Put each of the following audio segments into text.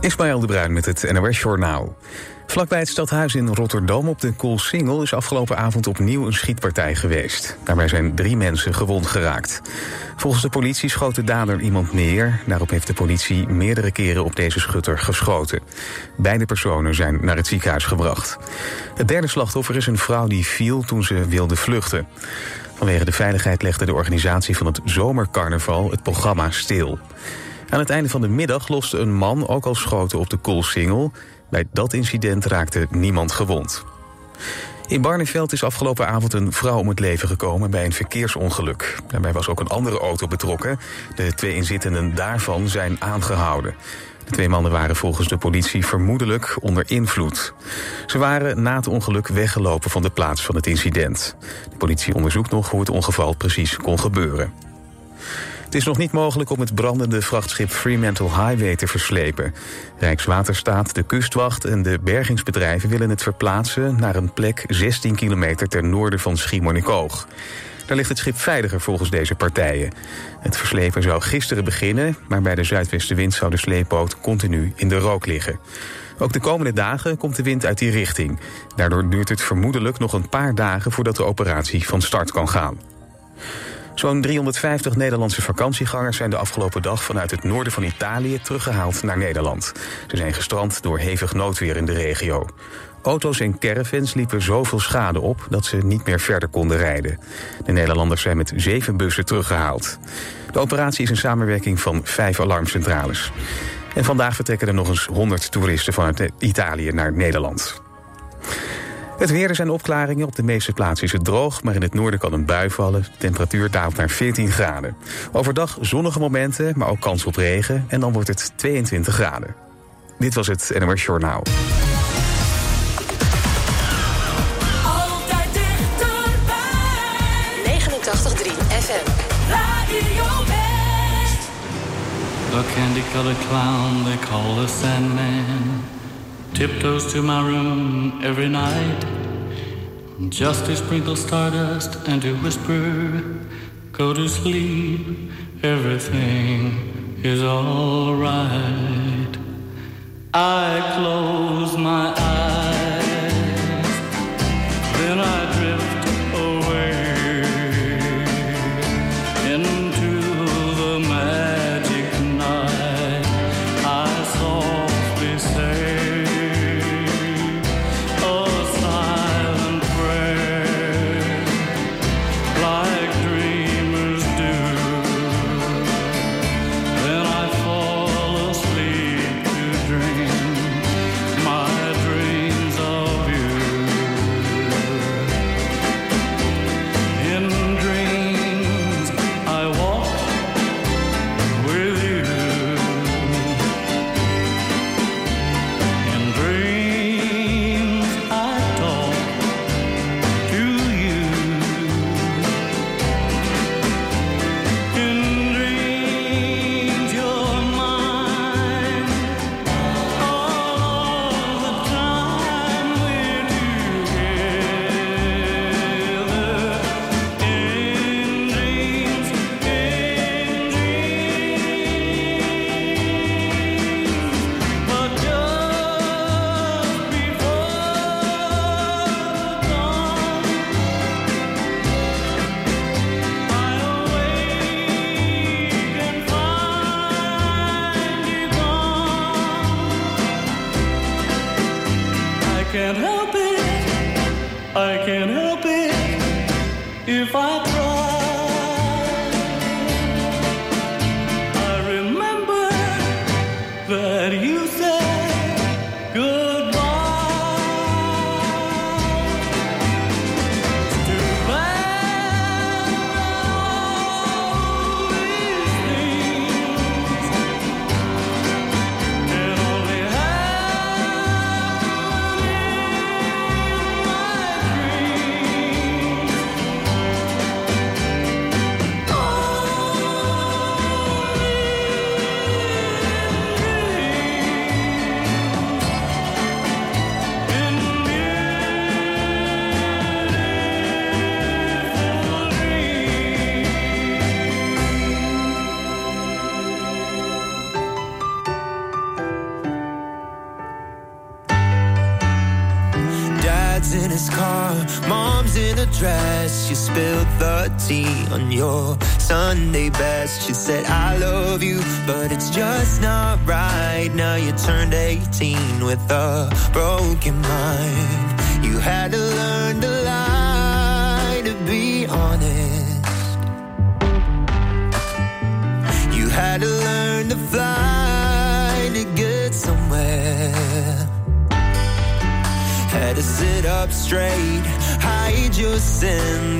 Ismaël de Bruin met het NOS Journaal. Vlakbij het stadhuis in Rotterdam op de Koolsingel... is afgelopen avond opnieuw een schietpartij geweest. Daarbij zijn drie mensen gewond geraakt. Volgens de politie schoot de dader iemand neer. Daarop heeft de politie meerdere keren op deze schutter geschoten. Beide personen zijn naar het ziekenhuis gebracht. Het derde slachtoffer is een vrouw die viel toen ze wilde vluchten. Vanwege de veiligheid legde de organisatie van het zomercarnaval het programma stil. Aan het einde van de middag loste een man ook al schoten op de Koolsingel. Bij dat incident raakte niemand gewond. In Barneveld is afgelopen avond een vrouw om het leven gekomen bij een verkeersongeluk. Daarbij was ook een andere auto betrokken. De twee inzittenden daarvan zijn aangehouden. De twee mannen waren volgens de politie vermoedelijk onder invloed. Ze waren na het ongeluk weggelopen van de plaats van het incident. De politie onderzoekt nog hoe het ongeval precies kon gebeuren. Het is nog niet mogelijk om het brandende vrachtschip Fremantle Highway te verslepen. Rijkswaterstaat, de kustwacht en de bergingsbedrijven willen het verplaatsen naar een plek 16 kilometer ten noorden van Schiermonnikoog. Daar ligt het schip veiliger volgens deze partijen. Het verslepen zou gisteren beginnen, maar bij de zuidwestenwind zou de sleepboot continu in de rook liggen. Ook de komende dagen komt de wind uit die richting. Daardoor duurt het vermoedelijk nog een paar dagen voordat de operatie van start kan gaan. Zo'n 350 Nederlandse vakantiegangers zijn de afgelopen dag vanuit het noorden van Italië teruggehaald naar Nederland. Ze zijn gestrand door hevig noodweer in de regio. Auto's en caravans liepen zoveel schade op dat ze niet meer verder konden rijden. De Nederlanders zijn met zeven bussen teruggehaald. De operatie is een samenwerking van vijf alarmcentrales. En vandaag vertrekken er nog eens 100 toeristen vanuit Italië naar Nederland. Het weer, er zijn opklaringen. Op de meeste plaatsen is het droog, maar in het noorden kan een bui vallen. De temperatuur daalt naar 14 graden. Overdag zonnige momenten, maar ook kans op regen. En dan wordt het 22 graden. Dit was het NOS Journaal. Altijd dichterbij. 89.3 FM. Radio West. A candy-colored clown they call the Sandman tiptoes to my room every night. Just to sprinkle stardust and to whisper, "Go to sleep, everything is all right." I close my eyes,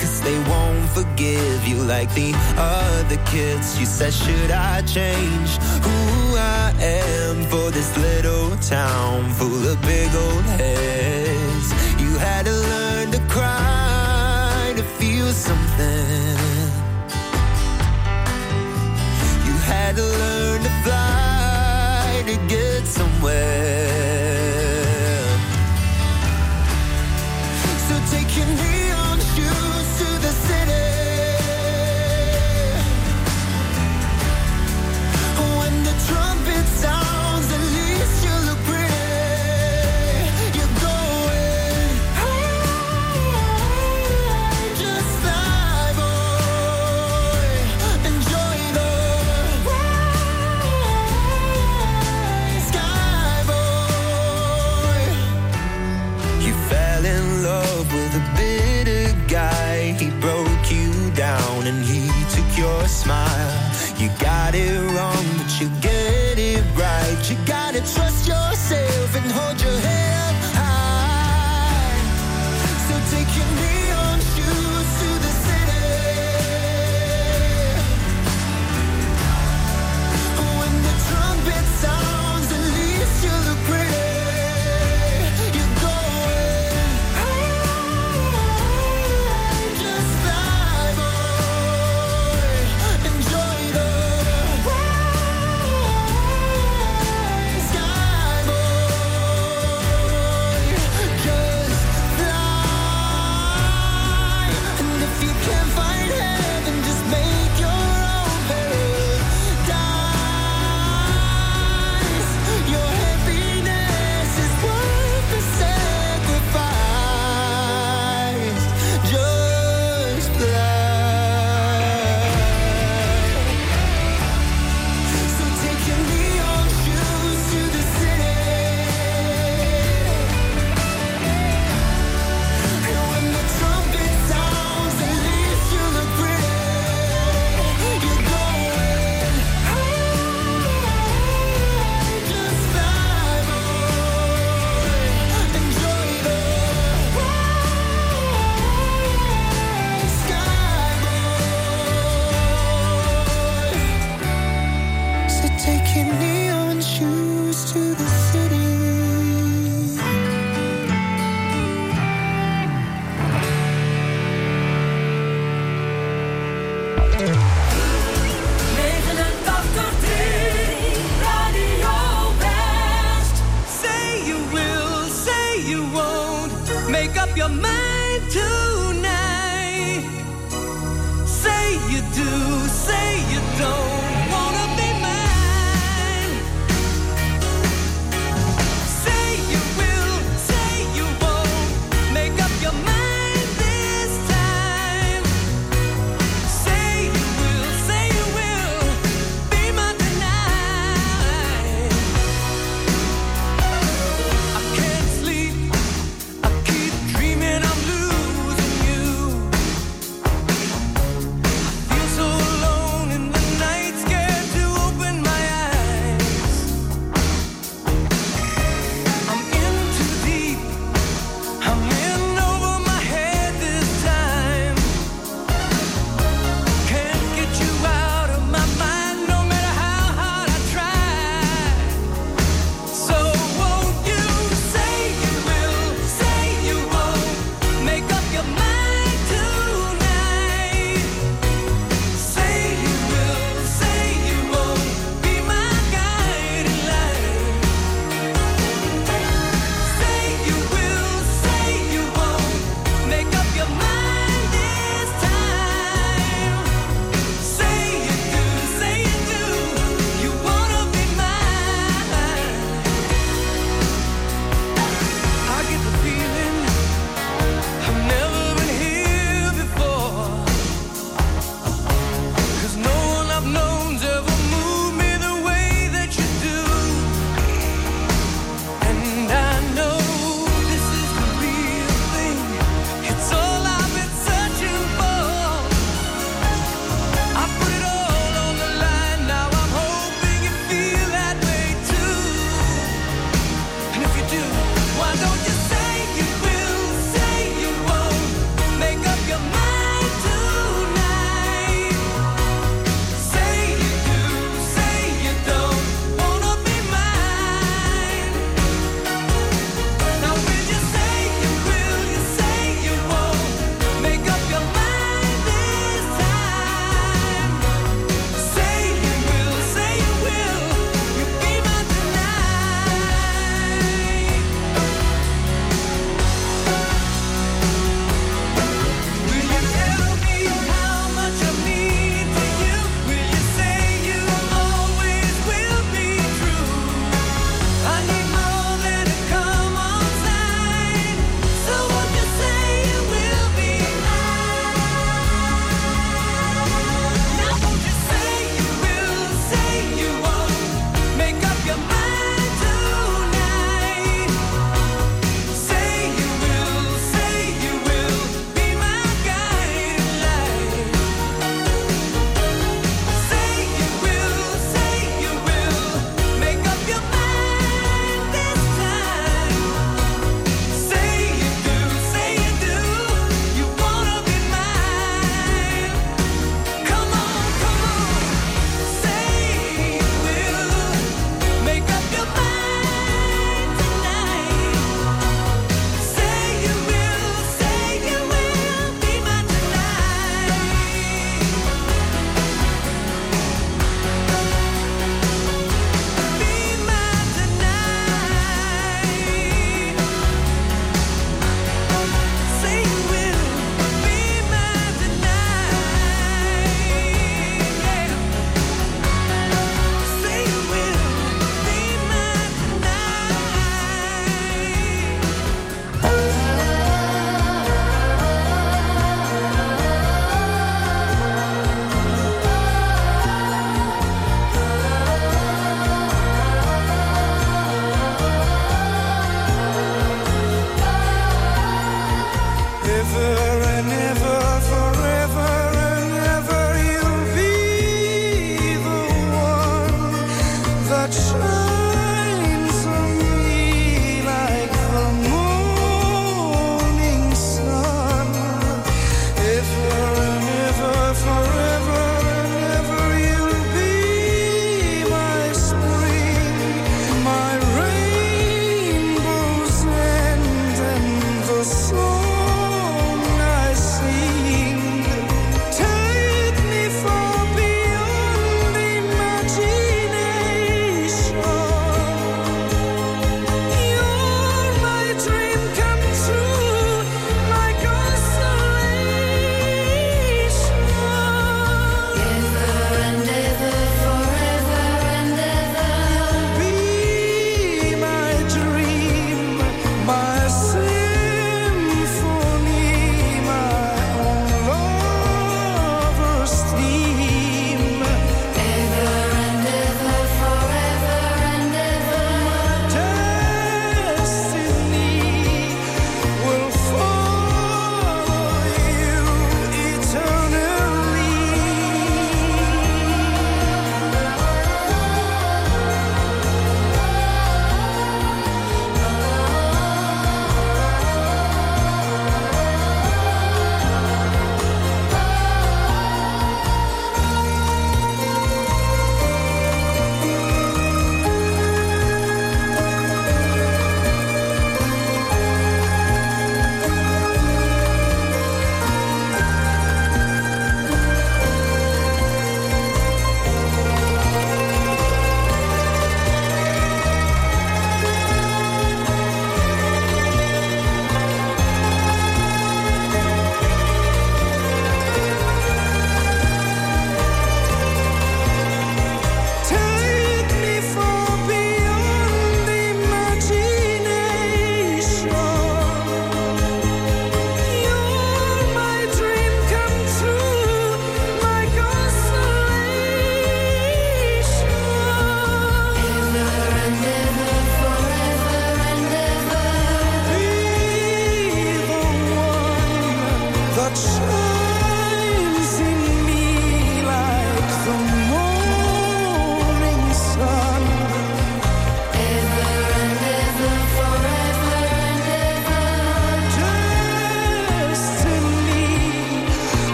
cause they won't forgive you like the other kids. You said, Should I change who I am for this little town full of big old heads? You had to learn to cry to feel something. You had to learn to fly to get somewhere.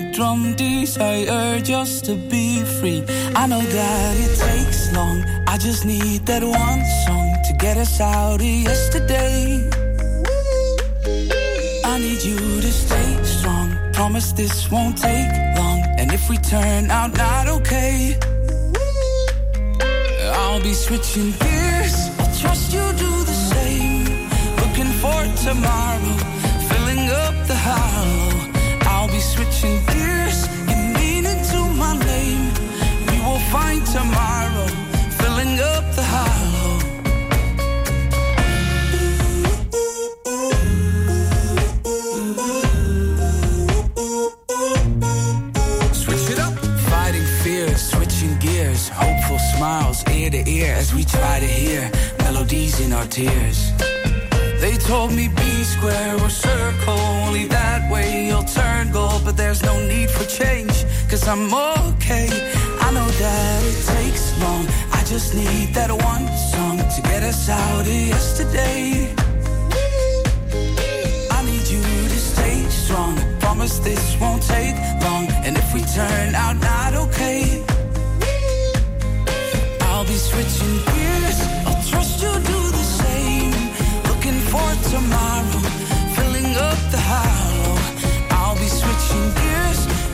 the drum desire just to be free. I know that it takes long, I just need that one song to get us out of yesterday. I need you to stay strong. Promise this won't take long. And if we turn out not okay, I'll be switching gears. I trust you do the same. Looking for tomorrow, switching gears. You mean into my name. We will find tomorrow, filling up the hollow. Switch it up. Fighting fears, switching gears. Hopeful smiles ear to ear as we try to hear melodies in our tears. Told me be square or circle, only that way you'll turn gold. But there's no need for change, cause I'm okay. I know that it takes long. I just need that one song to get us out of yesterday. I need you to stay strong. Promise this won't take long. And if we turn out not okay, I'll be switching gears. For tomorrow, filling up the hollow. I'll be switching gears.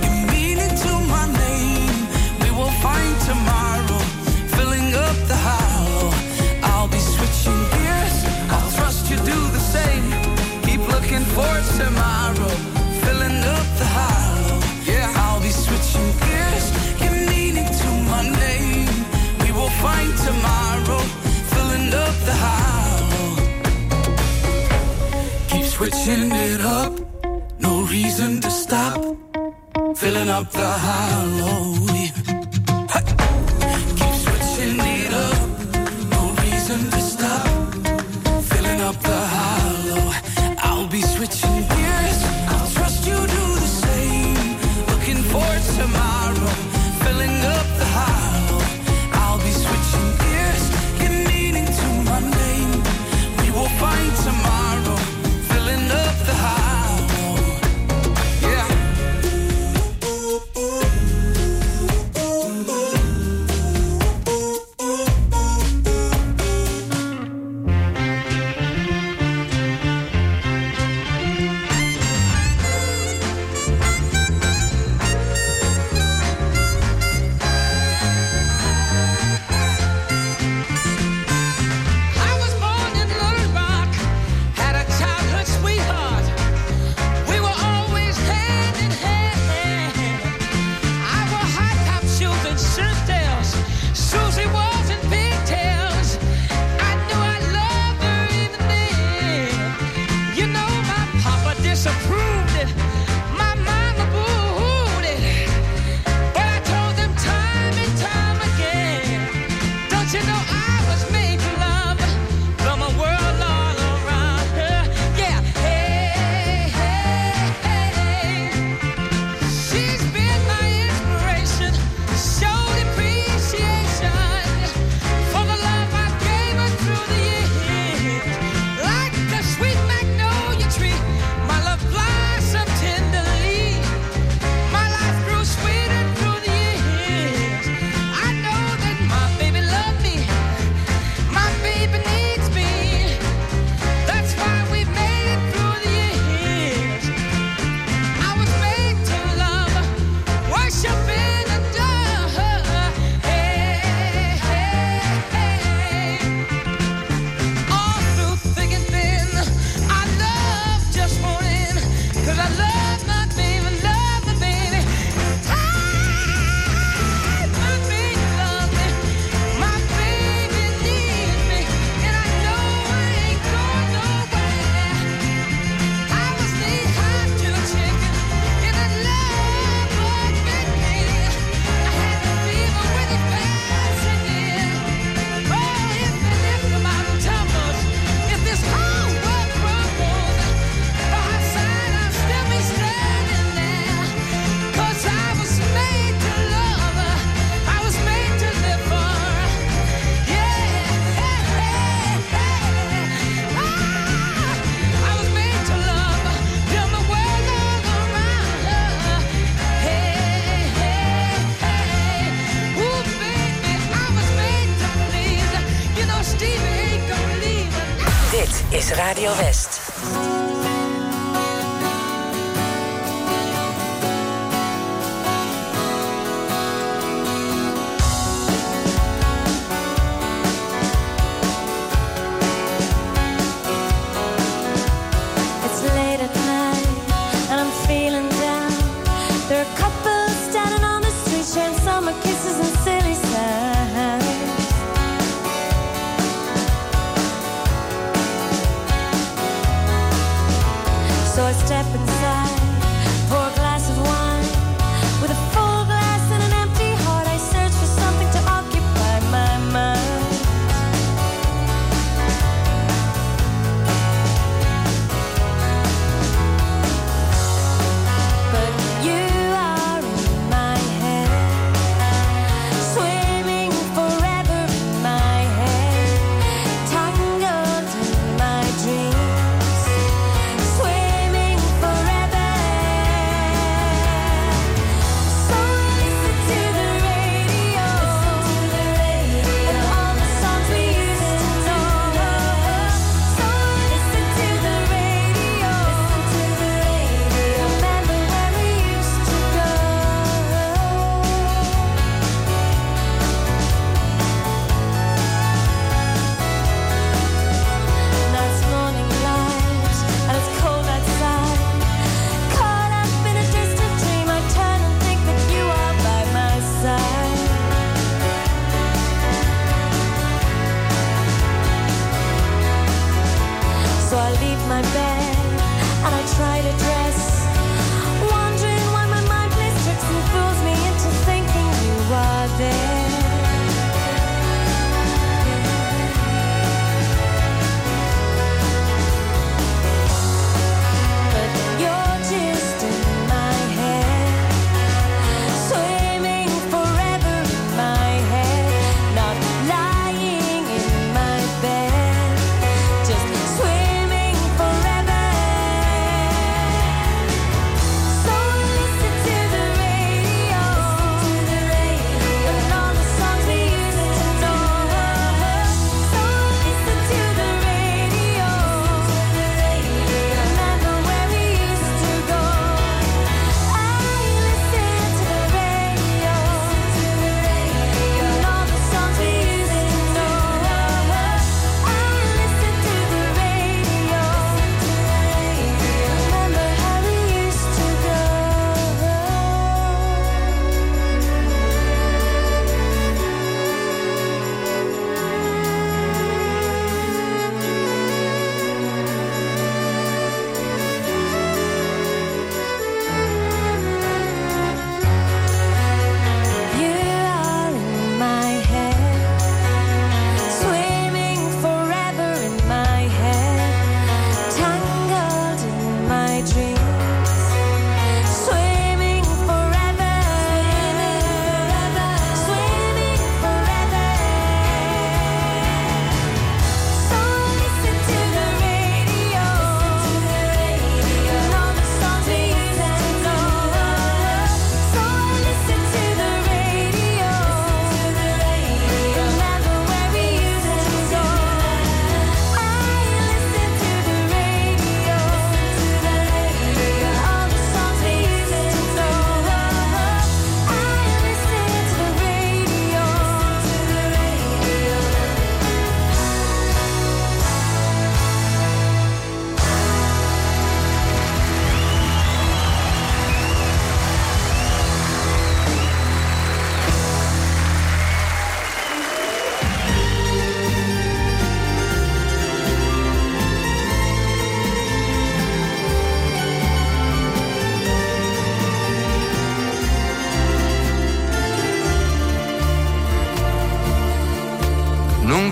Switching it up, no reason to stop. Filling up the hollow.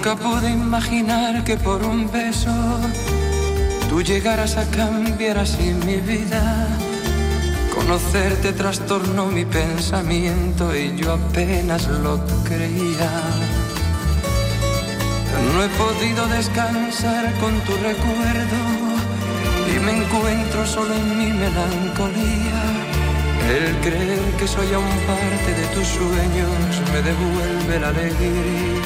Nunca pude imaginar que por un beso tú llegaras a cambiar así mi vida. Conocerte trastornó mi pensamiento y yo apenas lo creía. No he podido descansar con tu recuerdo y me encuentro solo en mi melancolía. El creer que soy aún parte de tus sueños me devuelve la alegría.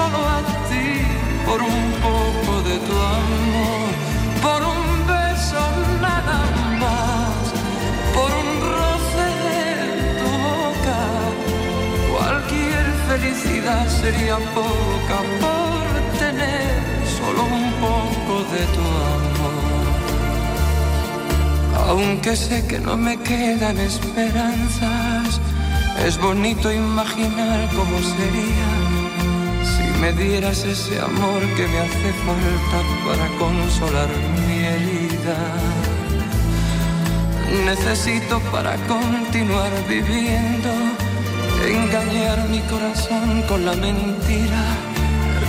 solo a ti por un poco de tu amor, por un beso nada más, por un roce de tu boca. Cualquier felicidad sería poca por tener solo un poco de tu amor. Aunque sé que no me quedan esperanzas, es bonito imaginar cómo sería me dieras ese amor que me hace falta para consolar mi herida. Necesito para continuar viviendo engañar mi corazón con la mentira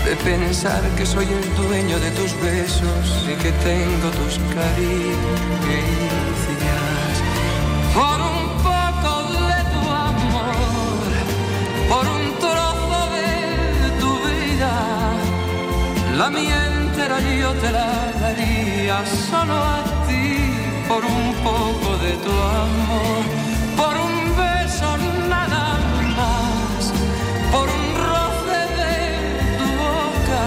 de pensar que soy el dueño de tus besos y que tengo tus caricias. La mía entera yo te la daría solo a ti, por un poco de tu amor, por un beso nada más, por un roce de tu boca.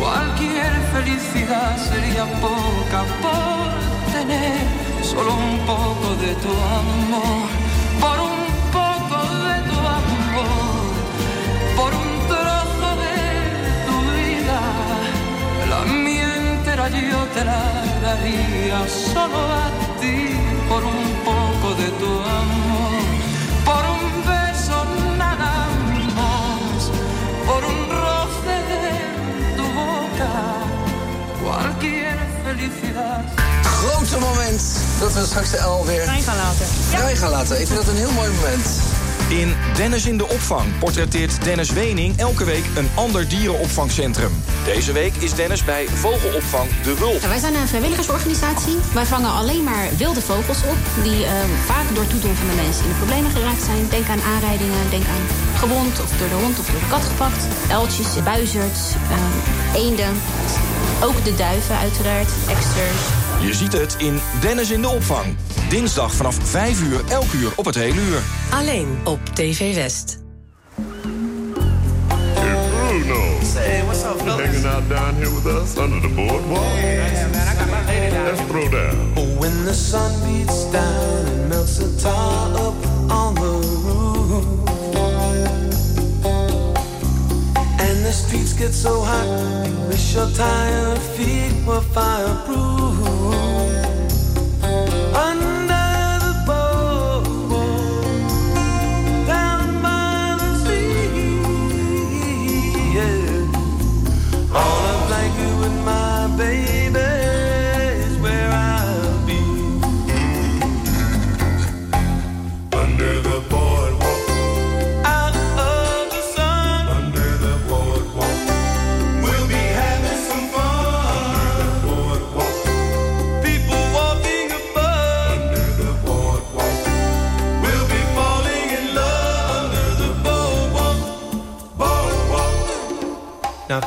Cualquier felicidad sería poca por tener solo un poco de tu amor, entera yo te la daría solo a ti por un poco de tu amor, por un beso nada más, por un roce de tu boca, cualquier felicidad. Grootste moment dat we straks de L weer Vrij gaan laten. vrij gaan laten. Ik vind dat een heel mooi moment. In Dennis in de opvang portretteert Dennis Wening elke week een ander dierenopvangcentrum. Deze week is Dennis bij vogelopvang De Wulp. Wij zijn een vrijwilligersorganisatie. Wij vangen alleen maar wilde vogels op... die ehm, vaak door toedoen van de mensen in de problemen geraakt zijn. Denk aan aanrijdingen, denk aan gewond of door de hond of door de kat gepakt. Eltjes, buizerds, ehm, eenden. Ook de duiven uiteraard, eksters. Je ziet het in Dennis in de opvang. Dinsdag vanaf 5 uur, elk uur op het hele uur. Alleen op TV West. Bruno. Say, what's up, fellas? Hanging out down here with us under the boardwalk. Yeah, man, I got my lady down Let's throw down. Oh, when the sun beats down and melts the tar up on the roof. And the streets get so hot, you wish your tired feet were fireproof.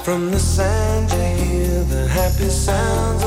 From the sand you hear the happy sounds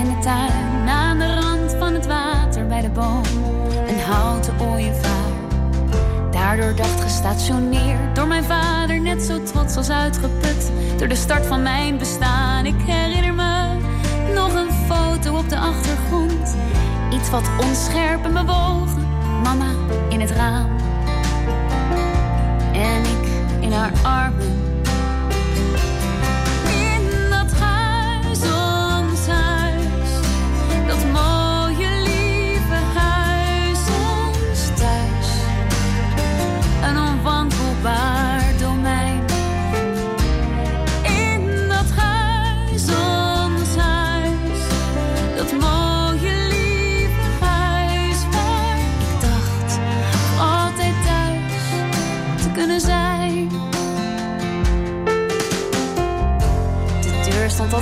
In de tuin, aan de rand van het water bij de boom, een houten ooievaar. Daardoor dacht gestationeerd, door mijn vader net zo trots als uitgeput. Door de start van mijn bestaan, ik herinner me nog een foto op de achtergrond. Iets wat onscherp en bewogen, mama in het raam. En ik in haar armen.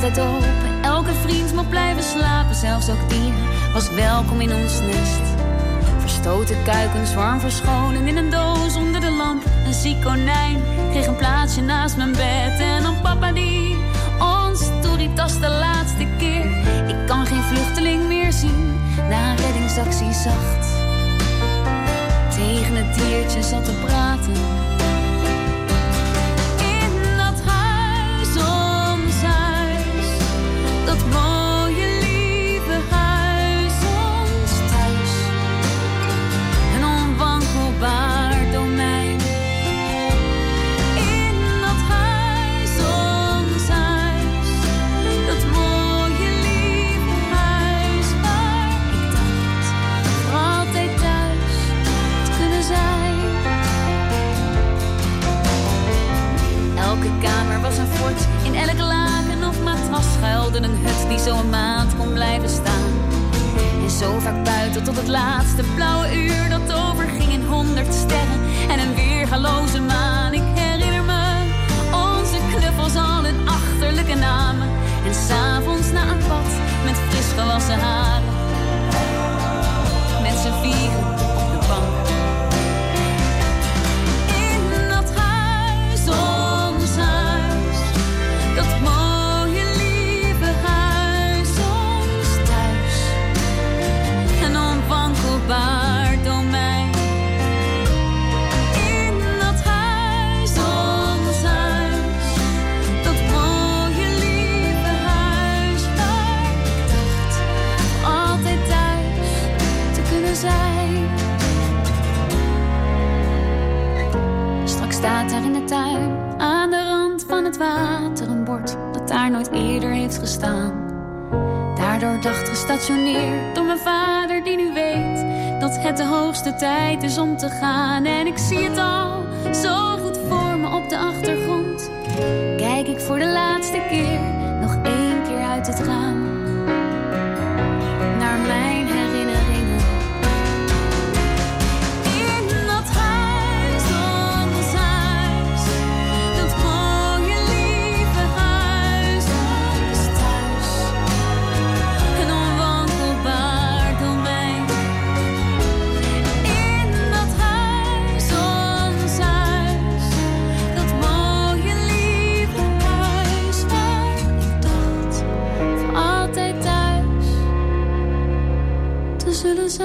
Open. Elke vriend mocht blijven slapen, zelfs ook die was welkom in ons nest. Verstoten kuikens warm verscholen in een doos onder de lamp. Een ziek konijn kreeg een plaatsje naast mijn bed. En dan papa die ons toeritas de laatste keer. Ik kan geen vluchteling meer zien na een reddingsactie zacht. Tegen het diertje zat te praten. Het laatste blauwe uur dat overging in honderd sterren en een weergaloze maan. Ik herinner me onze knuffels al hun achterlijke namen. En s'avonds na een bad met fris gewassen haren. In de tuin, aan de rand van het water, een bord dat daar nooit eerder heeft gestaan. Daardoor dacht gestationeerd door mijn vader die nu weet dat het de hoogste tijd is om te gaan. En ik zie het al zo goed voor me op de achtergrond. Kijk ik voor de laatste keer nog één keer uit het raam. Te